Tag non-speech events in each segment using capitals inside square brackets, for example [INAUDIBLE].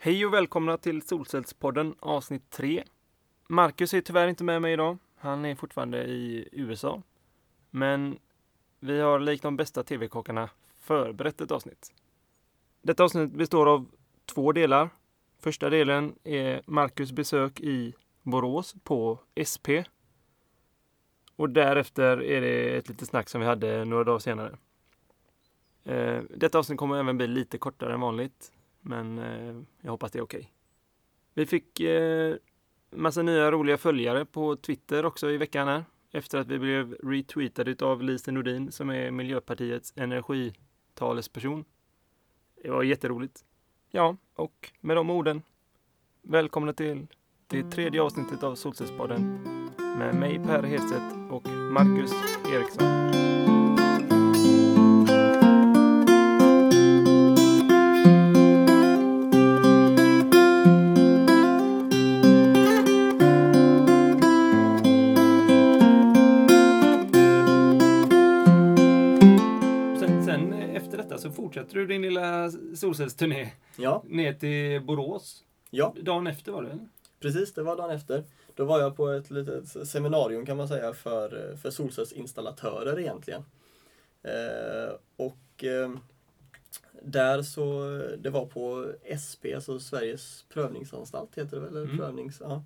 Hej och välkomna till Solcellspodden avsnitt 3. Marcus är tyvärr inte med mig idag. Han är fortfarande i USA. Men vi har likt de bästa TV-kockarna förberett ett avsnitt. Detta avsnitt består av två delar. Första delen är Marcus besök i Borås på SP. Och därefter är det ett litet snack som vi hade några dagar senare. Eh, detta avsnitt kommer även bli lite kortare än vanligt. Men eh, jag hoppas det är okej. Okay. Vi fick eh, massa nya roliga följare på Twitter också i veckan här. Efter att vi blev retweetade av Lise Nordin som är Miljöpartiets energitalesperson. Det var jätteroligt. Ja, och med de orden. Välkomna till det tredje avsnittet av Solcellspodden med mig Per Hedstedt och Marcus Eriksson. Solcellsturné ja. ner till Borås. Ja. Dagen efter var det? Precis, det var dagen efter. Då var jag på ett litet seminarium kan man säga för, för solcellsinstallatörer egentligen. Eh, och eh, där så, det var på SP, alltså Sveriges prövningsanstalt heter det väl? Mm. Prövnings, ja.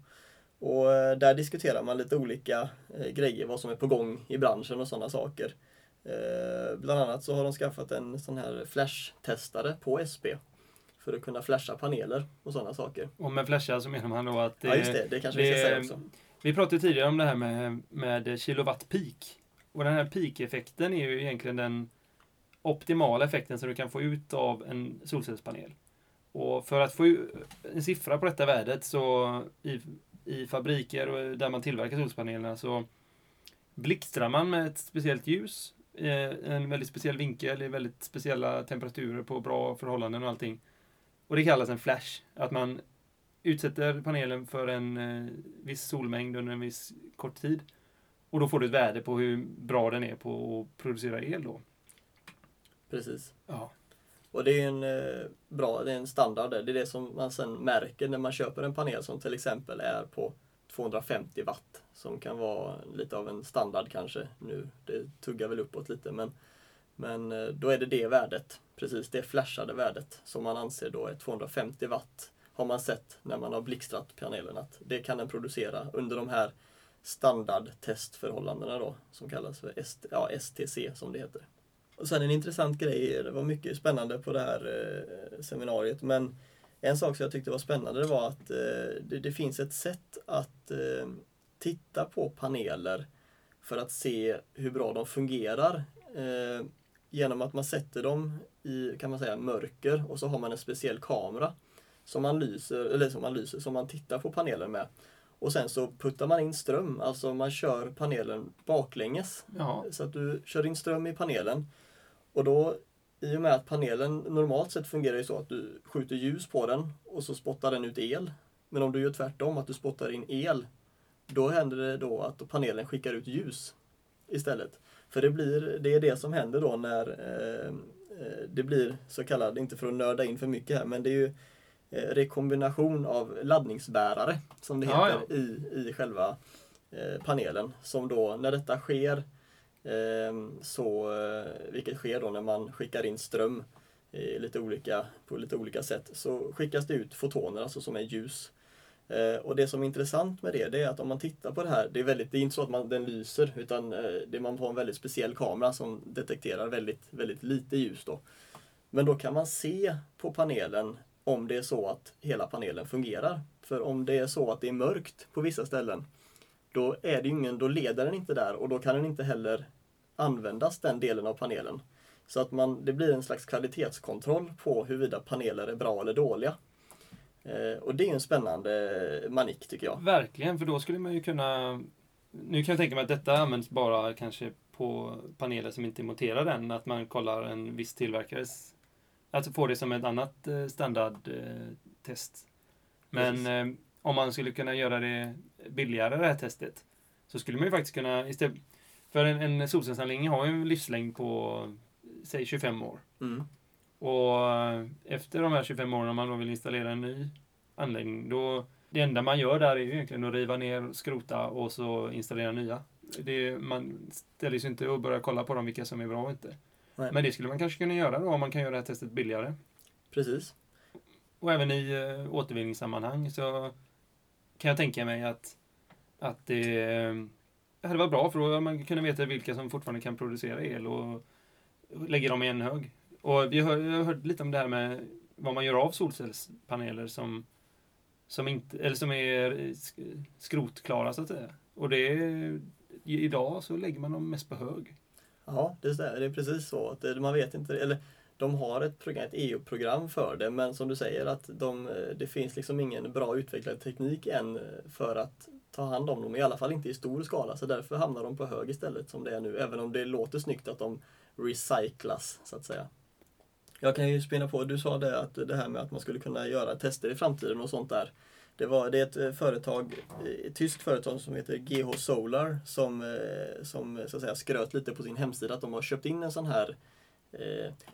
Och eh, där diskuterar man lite olika eh, grejer, vad som är på gång i branschen och sådana saker. Eh, bland annat så har de skaffat en sån här flash-testare på SP. För att kunna flasha paneler och sådana saker. Och med flasha så menar man då att... Det, ja just det, det kanske det, vi ska säga också. Vi pratade tidigare om det här med, med kilowatt peak. Och den här peak-effekten är ju egentligen den optimala effekten som du kan få ut av en solcellspanel. Och för att få en siffra på detta värdet så i, i fabriker och där man tillverkar solcellspanelerna så blixtrar man med ett speciellt ljus en väldigt speciell vinkel i väldigt speciella temperaturer på bra förhållanden och allting. Och det kallas en flash. Att man utsätter panelen för en eh, viss solmängd under en viss kort tid. Och då får du ett värde på hur bra den är på att producera el då. Precis. Ja. Och det är en eh, bra, det är en standard Det är det som man sen märker när man köper en panel som till exempel är på 250 watt som kan vara lite av en standard kanske nu. Det tuggar väl uppåt lite men, men eh, då är det det värdet, precis det flashade värdet som man anser då är 250 watt har man sett när man har blixtrat panelen att det kan den producera under de här standardtestförhållandena då som kallas för ST, ja, STC som det heter. Och sen en intressant grej, det var mycket spännande på det här eh, seminariet men en sak som jag tyckte var spännande var att eh, det, det, finns ett sätt att eh, titta på paneler för att se hur bra de fungerar. Eh, genom att man sätter dem i, kan man säga, mörker och så har man en speciell kamera som man lyser, eller som man lyser, som man tittar på panelen med. Och sen så puttar man in ström, alltså man kör panelen baklänges. Ja. Så att du kör in ström i panelen. Och då i och med att panelen normalt sett fungerar ju så att du skjuter ljus på den och så spottar den ut el. Men om du gör tvärtom, att du spottar in el, då händer det då att panelen skickar ut ljus istället. För det, blir, det är det som händer då när eh, eh det blir så kallad, inte för att nörda in för mycket här, men det är ju eh, rekombination av laddningsbärare som det heter ja, ja. I, i själva eh, panelen. Som då, när detta sker Ehm, så, eh, vilket sker då när man skickar in ström lite olika, på lite olika sätt, så skickas det ut fotoner, alltså som är ljus. Eh, och det som är intressant med det, det är att om man tittar på det här, det är, väldigt, det är inte så att man, den lyser, utan eh, det, man har en väldigt speciell kamera som detekterar väldigt, väldigt lite ljus. Då. Men då kan man se på panelen om det är så att hela panelen fungerar. För om det är så att det är mörkt på vissa ställen, då, är det ingen, då leder den inte där och då kan den inte heller användas, den delen av panelen. Så att man, det blir en slags kvalitetskontroll på huruvida paneler är bra eller dåliga. Eh, och det är en spännande manik tycker jag. Verkligen, för då skulle man ju kunna... Nu kan jag tänka mig att detta används bara kanske på paneler som inte är monterade än, att man kollar en viss tillverkares... Att få det som ett annat eh, standardtest. Men eh, om man skulle kunna göra det billigare det här testet så skulle man ju faktiskt kunna istället för en, en solcellsanläggning har ju en livslängd på säg 25 år. Mm. Och eh, efter de här 25 åren, om man då vill installera en ny anläggning, då det enda man gör där är ju egentligen att riva ner, skrota och så installera nya. Det, man ställer sig inte och börjar kolla på dem, vilka som är bra och inte. Nej. Men det skulle man kanske kunna göra då, om man kan göra det här testet billigare. Precis. Och även i uh, återvinningssammanhang så kan jag tänka mig att, att ehm, det hade varit bra för då hade man kunnat veta vilka som fortfarande kan producera el och lägga dem i en hög. Och vi har, jag har hört lite om det här med vad man gör av solcellspaneler som, som, inte, eller som är skrotklara så att säga. Och det är, idag så lägger man dem mest på hög. Ja, det är precis så. Man vet inte, eller de har ett, program, ett EU-program för det, men som du säger att de, eh, det finns liksom ingen bra utvecklad teknik än eh, för att ta hand om dem, i alla fall inte i stor skala. Så därför hamnar de på hög istället som det är nu, även om det låter snyggt att de recyclas, så att säga. Jag kan ju spinna på, du sa det att det här med att man skulle kunna göra tester i framtiden och sånt där. Det, var, det är ett eh, företag, ett tyskt företag som heter GH Solar som, som så att säga, skröt lite på sin hemsida att de har köpt in en sån här,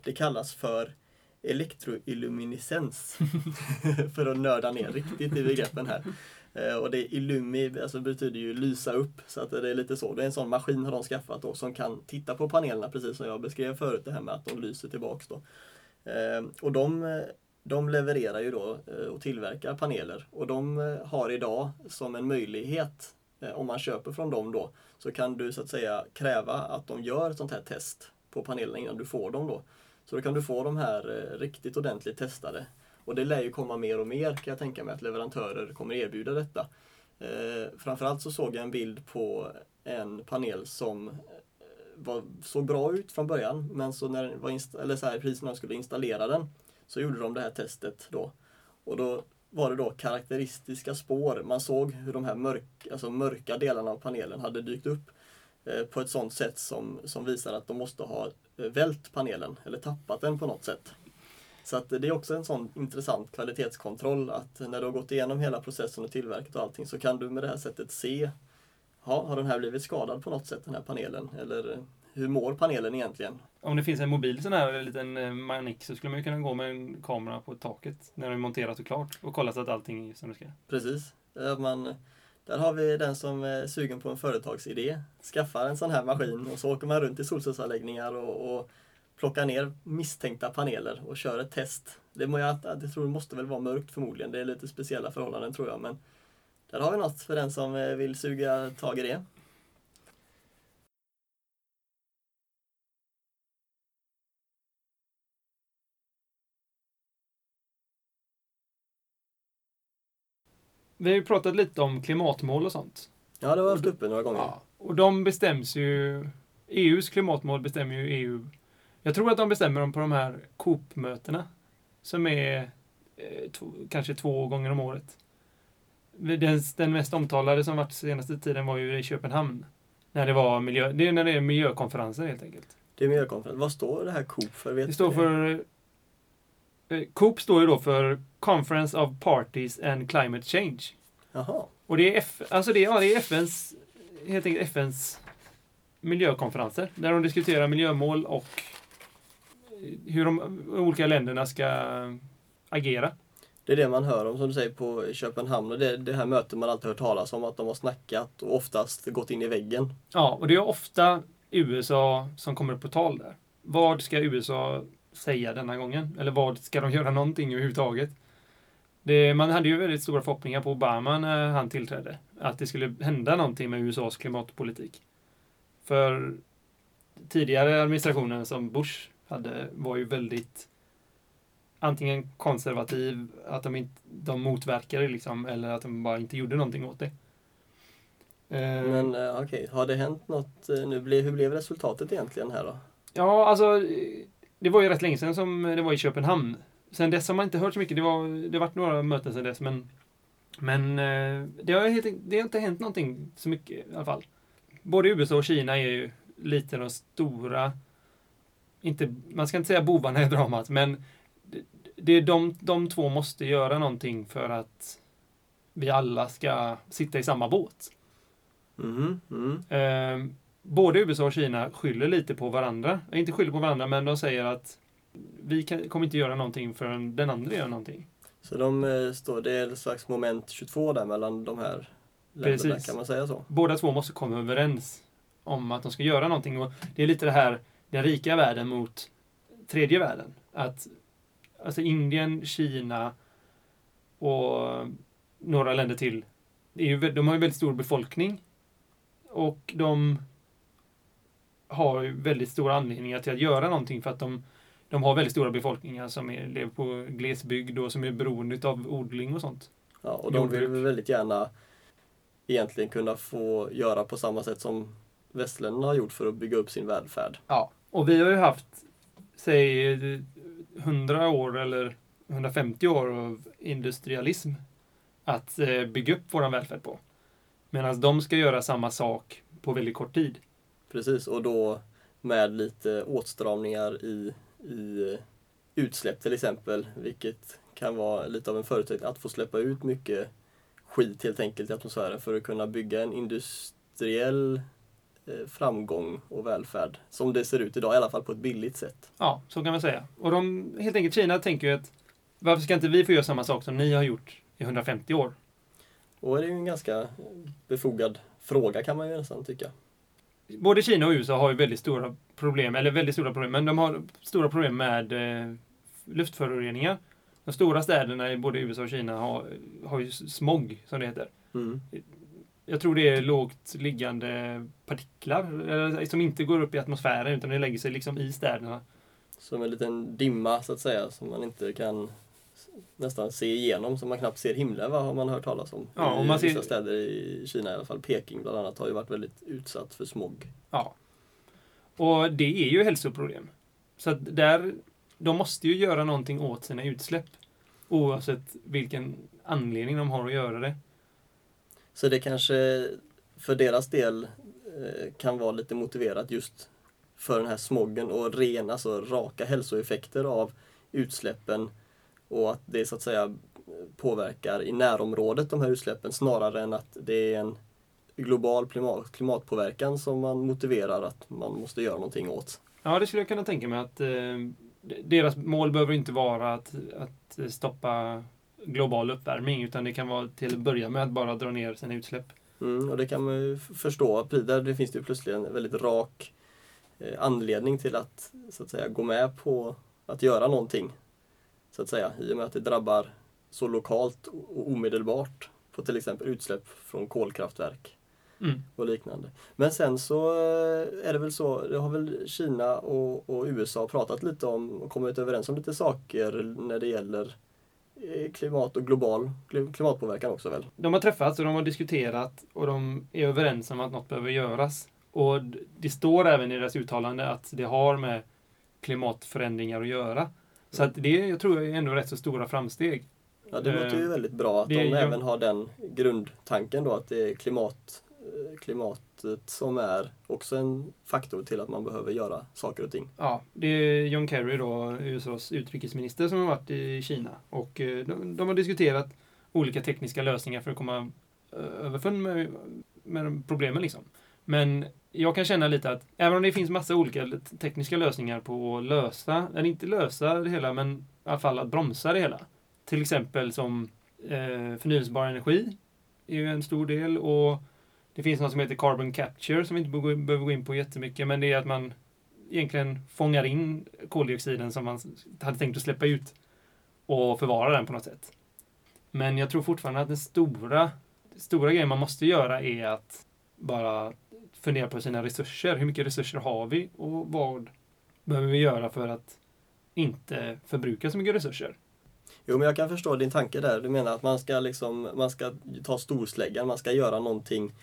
det kallas för elektroilluminescens. [LAUGHS] för att nörda ner riktigt i begreppen här. Och det illumi alltså betyder ju lysa upp, så att det är lite så. Det är en sån maskin har de skaffat då som kan titta på panelerna precis som jag beskrev förut, det här med att de lyser tillbaks då. Och de de levererar ju då eh, och tillverkar paneler och de eh, har idag som en möjlighet eh, om man köper från dem då så kan du så att säga kräva att de gör ett sånt här test på panelerna innan du får dem då. Så då kan du få de här eh, riktigt ordentligt testade. Och det lär ju komma mer och mer kan jag tänka mig att leverantörer kommer erbjuda detta. Eh, framförallt så såg jag en bild på en panel som eh, var, såg bra ut från början men så när var eller så här, precis när de skulle installera den så gjorde de det här testet då. Och då var det då karaktäristiska spår. Man såg hur de här mörk, alltså mörka delarna av panelen hade dykt upp på ett sådant sätt som, som visar att de måste ha eh, vält panelen eller tappat den på något sätt. Så att det är också en sån intressant kvalitetskontroll att när du har gått igenom hela processen och tillverkat och allting så kan du med det här sättet se Ja, har den här blivit skadad på något sätt den här panelen? Eller hur mår panelen egentligen? Om det finns en mobil sån här liten eh, manik så skulle man ju kunna gå med en kamera på taket när det är monterat och klart och kolla så att allting är som det ska. Precis. Man, där har vi den som är sugen på en företagsidé. Skaffar en sån här maskin och så åker man runt i solcellsanläggningar och, och plockar ner misstänkta paneler och kör ett test. Det, må jag, det tror jag måste väl vara mörkt förmodligen. Det är lite speciella förhållanden tror jag. Men där har vi något för den som eh, vill suga tag i det. Vi har ju pratat lite om klimatmål och sånt. Ja, det har varit uppe några gånger. Ja, och de bestäms ju... EUs klimatmål bestämmer ju EU. Jag tror att de bestämmer dem på de här Coop-mötena. Som är eh, kanske två gånger om året. Den, den mest omtalade som varit senaste tiden var ju i Köpenhamn. När det var miljö, det är när det är miljökonferenser helt enkelt. Det är miljökonferens. Vad står det här Coop för? Vet det står för... Eh, Coop står ju då för Conference of Parties and Climate Change. Jaha. Och det är, F, alltså det, ja, det är FNs, helt enkelt FNs miljökonferenser. Där de diskuterar miljömål och hur de olika länderna ska agera. Det är det man hör om som du säger på Köpenhamn och det, det här mötet man alltid hört talas om att de har snackat och oftast gått in i väggen. Ja, och det är ofta USA som kommer på tal där. Vad ska USA säga denna gången? Eller vad ska de göra någonting överhuvudtaget? Det, man hade ju väldigt stora förhoppningar på Obama när han tillträdde. Att det skulle hända någonting med USAs klimatpolitik. För tidigare administrationen som Bush hade var ju väldigt antingen konservativ, att de, inte, de motverkade liksom, eller att de bara inte gjorde någonting åt det. Eh, Men uh, okej, okay. har det hänt något uh, nu? Hur blev resultatet egentligen här då? Ja, alltså det var ju rätt länge sedan som det var i Köpenhamn. Sen dess har man inte hört så mycket. Det, var, det har varit några möten sen dess, men, men det, har helt, det har inte hänt någonting så mycket i alla fall. Både USA och Kina är ju lite de stora, inte, man ska inte säga bovarna i dramat, men det är de, de två måste göra någonting för att vi alla ska sitta i samma båt. Mm, mm. Eh, både USA och Kina skyller lite på varandra. Inte skyller på varandra, men de säger att vi kan, kommer inte göra någonting förrän den andra gör någonting. Så de eh, står, det är ett slags moment 22 där mellan de här länderna, Precis. kan man säga så? Båda två måste komma överens om att de ska göra någonting. Och det är lite det här, den rika världen mot tredje världen. Att alltså Indien, Kina och några länder till. Är ju, de har ju väldigt stor befolkning. Och de har väldigt stora anledningar till att göra någonting för att de, de har väldigt stora befolkningar som är, lever på glesbygd och som är beroende av odling och sånt. Ja, och de vill väldigt gärna egentligen kunna få göra på samma sätt som västländerna har gjort för att bygga upp sin välfärd. Ja. Och vi har ju haft, säg, 100 år eller 150 år av industrialism att eh, bygga upp vår välfärd på. Medan de ska göra samma sak på väldigt kort tid. Precis, och då med lite åtstramningar i, i utsläpp till exempel, vilket kan vara lite av en förutsättning att få släppa ut mycket skit helt enkelt i atmosfären för att kunna bygga en industriell eh, framgång och välfärd som det ser ut idag, i alla fall på ett billigt sätt. Ja, så kan man säga. Och de, helt enkelt, Kina tänker ju att varför ska inte vi få göra samma sak som ni har gjort i 150 år? Och det är ju en ganska befogad fråga kan man ju nästan tycka. Både Kina och USA har ju väldigt stora problem, eller väldigt stora problem, men de har stora problem med eh, luftföroreningar. De stora städerna i både USA och Kina har, har ju smog, som det heter. Mm. Jag tror det är lågt liggande partiklar som inte går upp i atmosfären utan det lägger sig liksom i städerna. Som en liten dimma så att säga som man inte kan nästan se igenom, som man knappt ser himlen vad har man hört talas om. Ja, I och man ser- vissa städer i Kina i alla fall, Peking bland annat, har ju varit väldigt utsatt för smog. Ja. Och det är ju hälsoproblem. Så att där, de måste ju göra någonting åt sina utsläpp. Oavsett vilken anledning de har att göra det. Så det kanske för deras del eh, kan vara lite motiverat just för den här smoggen och ren, alltså raka hälsoeffekter av utsläppen och att det så att säga påverkar i närområdet de här utsläppen snarare än att det är en global klimat, klimatpåverkan som man motiverar att man måste göra någonting åt. Ja, det skulle jag kunna tänka mig att eh, deras mål behöver inte vara att, att stoppa global uppvärmning utan det kan vara till att börja med att bara dra ner sina utsläpp. Mm, och det kan man ju förstå. Där det finns det ju plötsligt en väldigt rak eh, anledning till att, så att säga, gå med på att göra någonting. Så att säga, i och med att det drabbar så lokalt och omedelbart på till exempel utsläpp från kolkraftverk Mm. och liknande. Men sen så eh, är det väl så, det har väl Kina och, och USA pratat lite om och kommit överens om lite saker när det gäller eh, klimat och global kli- klimatpåverkan också väl? De har träffats och de har diskuterat och de är överens om att något behöver göras. Och det står även i deras uttalande att det har med klimatförändringar att göra. Så att det jag tror jag är ändå rätt så stora framsteg. Ja, det Eh, låter ju väldigt bra att det de även har den grundtanken då att det är klimat, eh, klimatet som är också en faktor till att man behöver göra saker och ting. Ja, det är John Kerry då, USAs utrikesminister, som har varit i Kina. Och eh, de, de har diskuterat olika tekniska lösningar för att komma eh, överfund med, med problemen liksom. Men jag kan känna lite att även om det finns massa olika tekniska lösningar på att lösa, eller inte lösa det hela, men i alla fall att bromsa det hela. Till exempel som eh, förnyelsebar energi är ju en stor del och det finns något som heter carbon capture som vi inte behöver behöver gå in på jättemycket, men det är att man egentligen fångar in koldioxiden som man hade tänkt att släppa ut och förvara den på något sätt. Men jag tror fortfarande att den stora, stora grejen man måste göra är att bara fundera på sina resurser. Hur mycket resurser har vi och vad behöver vi göra för att inte förbruka så mycket resurser? Jo, men jag kan förstå din tanke där. Du menar att man ska, liksom, man ska ta storsläggan, man ska göra någonting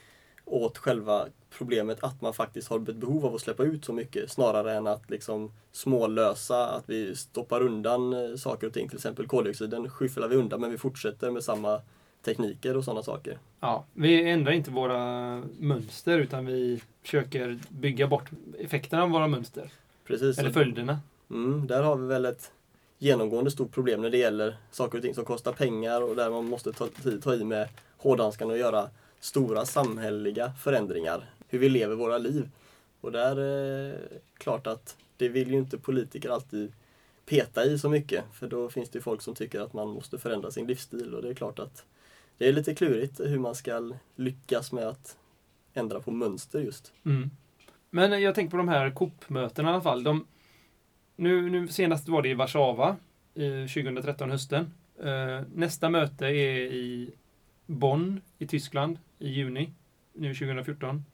åt själva problemet att man faktiskt har ett behov av att släppa ut så mycket snarare än att liksom smålösa, att vi stoppar undan eh, saker och ting. Till exempel koldioxiden skyfflar vi undan men vi fortsätter med samma tekniker och sådana saker. Ja, vi ändrar inte våra mönster utan vi försöker bygga bort effekterna av våra mönster. Precis. Eller följderna. Mm, där har vi väl ett genomgående stort problem när det gäller saker och ting som kostar pengar och där man måste ta, ta i med hårdhandskarna och göra stora samhälleliga förändringar. Hur vi lever våra liv. Och där är det klart att det vill ju inte politiker alltid peta i så mycket. För då finns det folk som tycker att man måste förändra sin livsstil och det är klart att det är lite klurigt hur man ska lyckas med att ändra på mönster just. Mm. Men jag tänker på de här COP-mötena i alla fall. De, nu, nu senast var det i Warszawa, 2013 hösten. Eh, nästa möte är i Bonn i Tyskland i juni, nu 2014.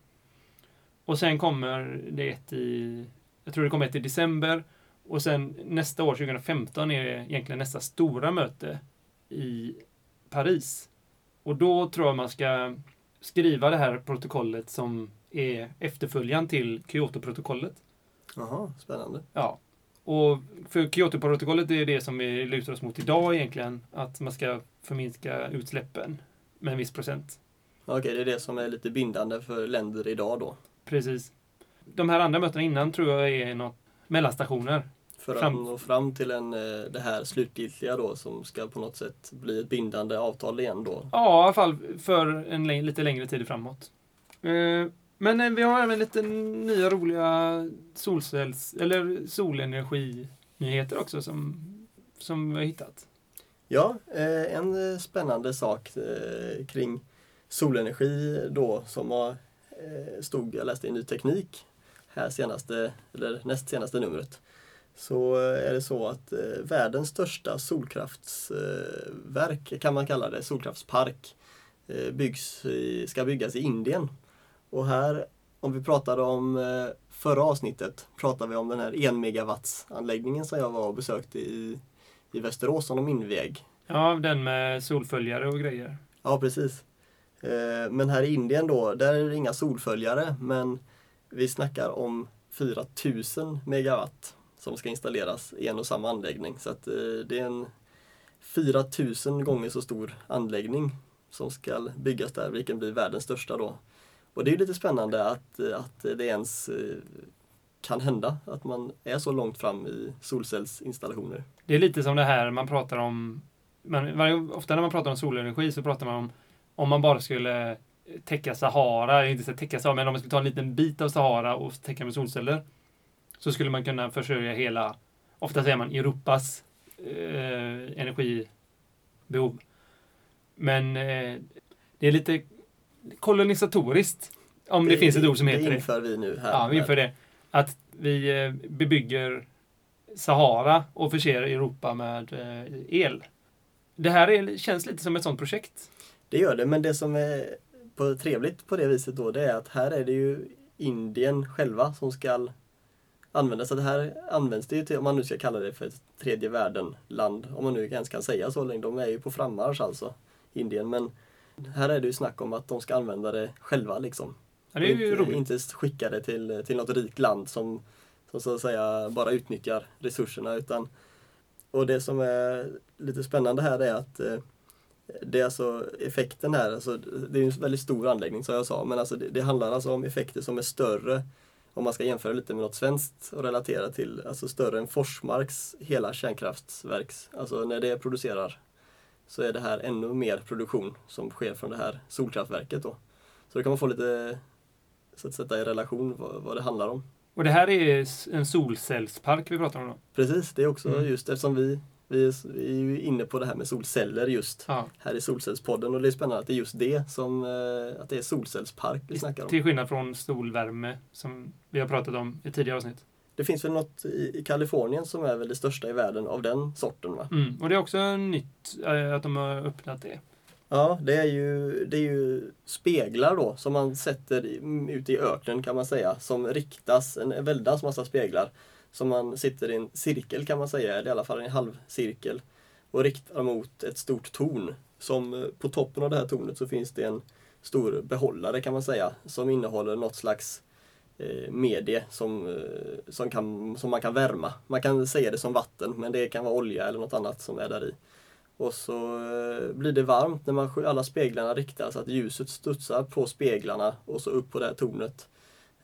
Och sen kommer det ett i, jag tror det kommer ett i december. Och sen nästa år, 2015, är egentligen nästa stora möte i Paris. Och då tror jag man ska skriva det här protokollet som är efterföljaren till Kyoto-protokollet. Jaha, spännande. Ja. Och för Kyoto-protokollet är det som vi lutar oss mot idag egentligen. Att man ska förminska utsläppen med en viss procent. Okej, det är det som är lite bindande för länder idag då? Precis. De här andra mötena innan tror jag är något mellanstationer. För fram. att nå fram till en, eh, det här slutgiltiga då som ska på något sätt bli ett bindande avtal igen då? Ja, i alla fall för en lite längre tid framåt. Eh, men eh, vi har även lite nya roliga solcells eller solenerginyheter också som, som vi har hittat. Ja, en spännande sak kring solenergi då som har stod, jag läste i Ny Teknik här senaste, eller näst senaste numret så är det så att eh, världens största solkraftsverk, kan man kalla det, solkraftspark, eh, byggs i, ska byggas i Indien. Och här, om vi pratade om eh, förra avsnittet, pratade vi om den här 1 megawatts anläggningen som jag var och besökte i, i Västerås som de invig. Ja, den med solföljare och grejer. Ja, precis. Men här i Indien då, där är det inga solföljare men vi snackar om 4000 megawatt som ska installeras i en och samma anläggning. Så att, eh, det är en 4000 gånger så stor anläggning som ska byggas där, vilken blir världens största då. Och det är lite spännande att, eh, att det ens eh, kan hända, att man är så långt fram i solcellsinstallationer. Det är lite som det här man pratar om, man, ofta när man pratar om solenergi så pratar man om om man bara skulle täcka Sahara, inte täcka Sahara, men om man skulle ta en liten bit av Sahara och täcka med solceller så skulle man kunna försörja hela, ofta säger man Europas eh, energibehov. Men eh, det är lite kolonisatoriskt, om det, det finns ett ord som heter det. Det inför vi nu här. Ja, vi inför det. Att vi eh, bebygger Sahara och förser Europa med eh, el. Det här är, känns lite som ett sånt projekt. Det gör det, men det som är på, trevligt på det viset då, det är att här är det ju Indien själva som ska användas. Så det här används det ju till, om man nu ska kalla det för ett tredje världen-land, om man nu ens kan säga så länge. De är ju på frammarsch alltså, Indien. Men här är det ju snack om att de ska använda det själva liksom. Ja, det är ju inte, roligt. inte skicka det till, till något rikt land som, som så att säga bara utnyttjar resurserna. Utan, och det som är lite spännande här är att eh, det är alltså effekten här, alltså, det är en väldigt stor anläggning som jag sa, men alltså det, det handlar alltså om effekter som är större om man ska jämföra lite med något svenskt och relatera till, alltså större än Forsmarks hela kärnkraftverks, alltså när det producerar så är det här ännu mer produktion som sker från det här solkraftverket då. Så då kan man få lite, så att sätta i relation vad, vad det handlar om. Och det här är en solcellspark vi pratar om då? Precis, det är också mm. just eftersom vi vi är, ju inne på det här med solceller just ja. här i Solcellspodden och det är spännande att det är just det som eh, att det är solcellspark vi snackar om. Till skillnad från solvärme som vi har pratat om i tidigare avsnitt. Det finns väl något i, Kalifornien som är väl det största i världen av den sorten va? Mm, och det är också nytt äh, att de har öppnat det. Ja, det är, ju, det är ju speglar då som man sätter ute i öknen kan man säga. Som riktas, en väldans massa speglar som man sitter i en cirkel kan man säga, eller i alla fall en halvcirkel och riktar mot ett stort torn. Som eh, på toppen av det här tornet så finns det en stor behållare kan man säga som innehåller något slags eh, medie som, eh, som, kan, som man kan värma. Man kan säga det som vatten men det kan vara olja eller något annat som är där i. Och så eh, blir det varmt när man, alla speglarna riktas, att ljuset studsar på speglarna och så upp på det här tornet.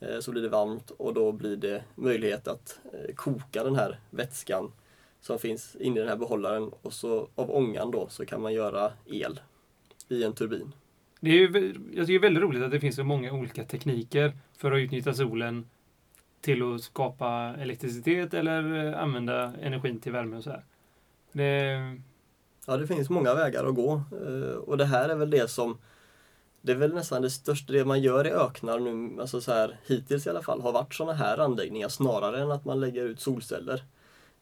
Eh, så blir det varmt och då blir det möjlighet att eh, koka den här vätskan som finns inne i den här behållaren och så av ångan då så kan man göra el i en turbin. Det är ju, jag tycker väldigt roligt att det finns så många olika tekniker för att utnyttja solen till att skapa elektricitet eller eh, använda energin till värme och så här. Det, Ja, det finns många vägar att gå. Och det här är väl det som det är väl nästan det största det man gör i öknar nu, alltså så här, hittills i alla fall, har varit sådana här anläggningar snarare än att man lägger ut solceller.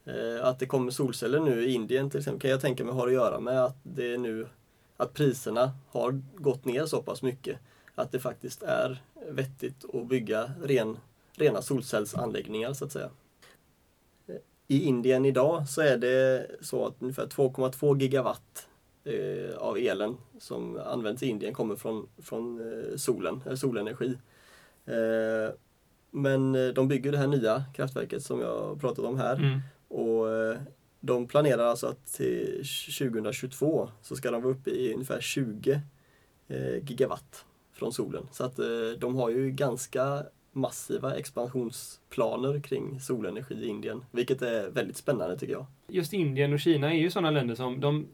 Eh, Att det kommer solceller nu i Indien till exempel kan jag tänka mig har att göra med att det är nu att priserna har gått ner så pass mycket att det faktiskt är vettigt att bygga ren, rena solcellsanläggningar så att säga. Eh, I Indien idag så är det så att ungefär 2,2 gigawatt eh, av elen som används i Indien kommer från, från eh, solen, eller solenergi. Eh, men eh, de bygger det här nya kraftverket som jag pratat om här mm. och eh, de planerar alltså att till 2022 så ska de vara uppe i ungefär 20 eh, gigawatt från solen. Så att eh, de har ju ganska massiva expansionsplaner kring solenergi i Indien, vilket är väldigt spännande tycker jag. Just Indien och Kina är ju sådana länder som de,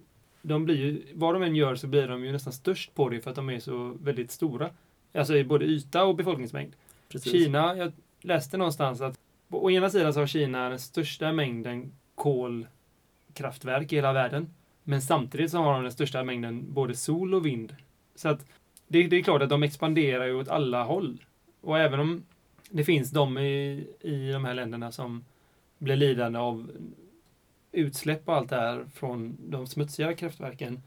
de blir ju, vad de än gör så blir de ju nästan störst på det för att de är så väldigt stora. Alltså i både yta och befolkningsmängd. Precis. Kina, jag läste någonstans att å ena sidan så har Kina den största mängden kolkraftverk i hela världen. Men samtidigt så har de den största mängden både sol och vind. Så att det, det är klart att de expanderar ju åt alla håll. Och även om det finns de i, i de här länderna som blir lidande av utsläpp och allt det här från de smutsiga kraftverken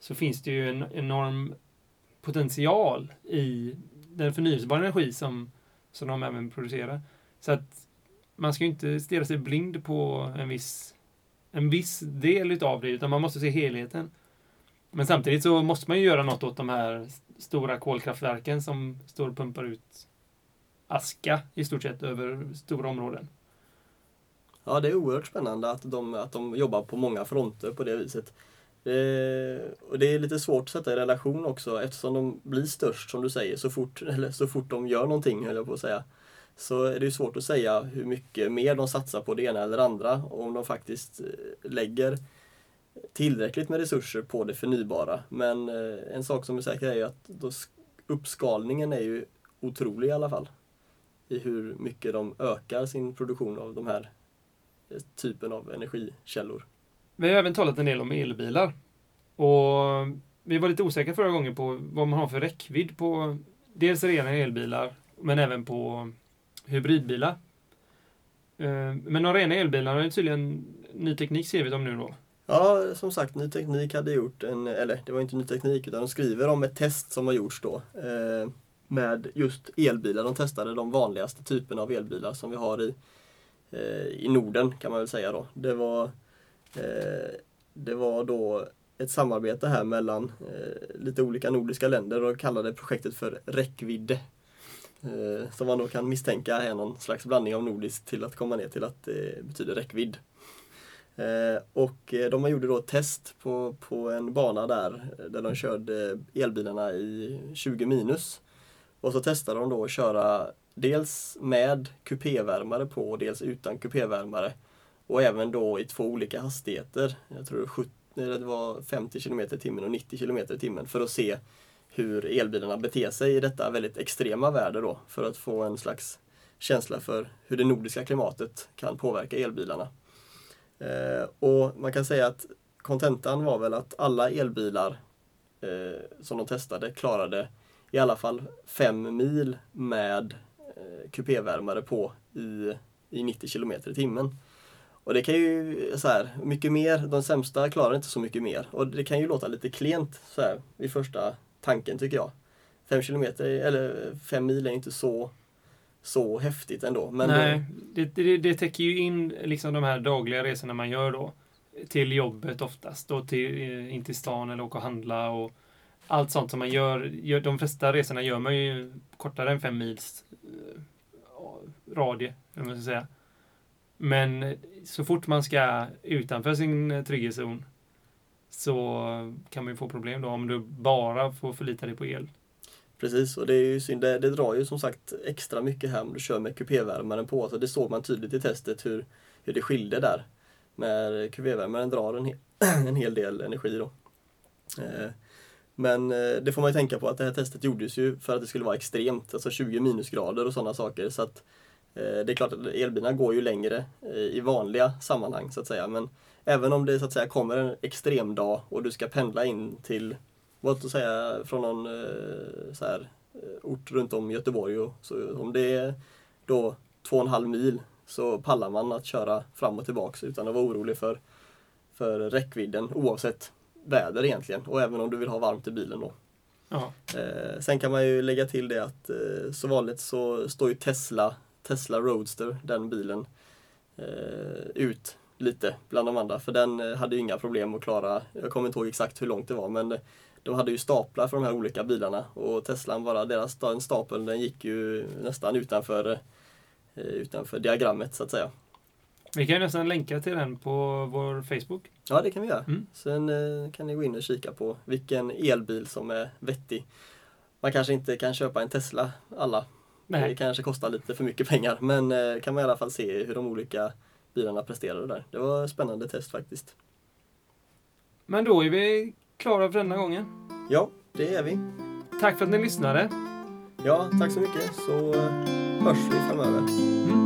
så finns det ju en enorm potential i den förnyelsebara energi som, som de även producerar. Så att man ska ju inte stirra sig blind på en viss, en viss del utav det, utan man måste se helheten. Men samtidigt så måste man ju göra något åt de här stora kolkraftverken som står och pumpar ut aska i stort sett över stora områden. Ja, det är oerhört spännande att de, att de jobbar på många fronter på det viset. Det, och det är lite svårt att sätta i relation också eftersom de blir störst som du säger så fort, [LAUGHS] eller så fort de gör någonting höll jag på att säga. Så är det ju svårt att säga hur mycket mer de satsar på det ena eller det andra och om de faktiskt eh, lägger tillräckligt med resurser på det förnybara. Men eh, en sak som är säker är ju att då uppskalningen är ju otrolig i alla fall. I hur mycket de ökar sin produktion av de här typen av energikällor. Vi har även talat en del om elbilar. Och vi var lite osäkra förra gången på vad man har för räckvidd på dels rena elbilar, men även på hybridbilar. Eh, Men de rena elbilarna är tydligen ny teknik ser vi dem nu då. Ja, som sagt, Ny Teknik hade gjort en, eller det var inte Ny Teknik utan de skriver om ett test som har gjorts då eh, med just elbilar. De testade de vanligaste typerna av elbilar som vi har i, Eh, i Norden kan man väl säga då. Det var, eh, det var då ett samarbete här mellan eh, lite olika nordiska länder och kallade projektet för Räckvidde. Eh, som man då kan misstänka är någon slags blandning av nordiskt till att komma ner till att det betyder räckvidd. Eh, och eh, de gjorde då ett test på, på en bana där, där de körde elbilarna i 20 minus. Och så testade de då att köra dels med kupévärmare på och dels utan kupévärmare. Och även då i två olika hastigheter. Jag tror 70, det var 50 km i timmen och 90 km i timmen för att se hur elbilarna beter sig i detta väldigt extrema väder då. För att få en slags känsla för hur det nordiska klimatet kan påverka elbilarna. Eh, och man kan säga att kontentan var väl att alla elbilar eh, som de testade klarade i alla fall fem mil med kupévärmare på i, i 90 km i timmen. Och det kan ju, så här, mycket mer, de sämsta klarar inte så mycket mer. Och det kan ju låta lite klent så här vid första tanken tycker jag. Fem kilometer, eller fem mil är inte så, så häftigt ändå. Men Nej, det, det, det täcker ju in liksom de här dagliga resorna man gör då. Till jobbet oftast, och till, eh, in till stan eller åka och handla och allt sånt som man gör. gör de flesta resorna gör man ju kortare än fem mils eh, radie, om man ska säga. Men så fort man ska utanför sin eh, trygghetszon så kan man ju få problem då om du bara får förlita dig på el. Precis, och det är ju synd. Det, det drar ju som sagt extra mycket här om du kör med kupévärmaren på. Så det såg man tydligt i testet hur, hur det skilde där. Med kupévärmaren drar en, hel, [CLEARS THROAT] en hel del energi då. Eh, men eh, det får man ju tänka på att det här testet gjordes ju för att det skulle vara extremt, alltså 20 minusgrader och sådana saker. Så att eh, det är klart att elbilarna går ju längre eh, i vanliga sammanhang så att säga. Men även om det så att säga kommer en extrem dag och du ska pendla in till, vad att säga, från någon så här, ort runt om Göteborg. Och, så om det är då två och en halv mil så pallar man att köra fram och tillbaks utan att vara orolig för, för räckvidden oavsett väder egentligen. Och även om du vill ha varmt i bilen då. Eh, sen kan man ju lägga till det att eh, så vanligt så står ju Tesla, Tesla Roadster, den bilen, eh, ut lite bland de andra. För den eh, hade ju inga problem att klara, jag kommer inte ihåg exakt hur långt det var, men de hade ju staplar för de här olika bilarna och Teslan bara, deras den stapeln den gick ju nästan utanför, eh, utanför diagrammet så att säga. Vi kan ju nästan länka till den på vår Facebook. Ja, det kan vi göra. Mm. Sen eh, kan ni gå in och kika på vilken elbil som är vettig. Man kanske inte kan köpa en Tesla alla. Det Nej. kanske kostar lite för mycket pengar, men eh, kan man i alla fall se hur de olika bilarna presterade där. Det var ett spännande test faktiskt. Men då är vi klara för denna gången. Ja, det är vi. Tack för att ni lyssnade. Ja, tack så mycket så eh, hörs vi framöver. Mm.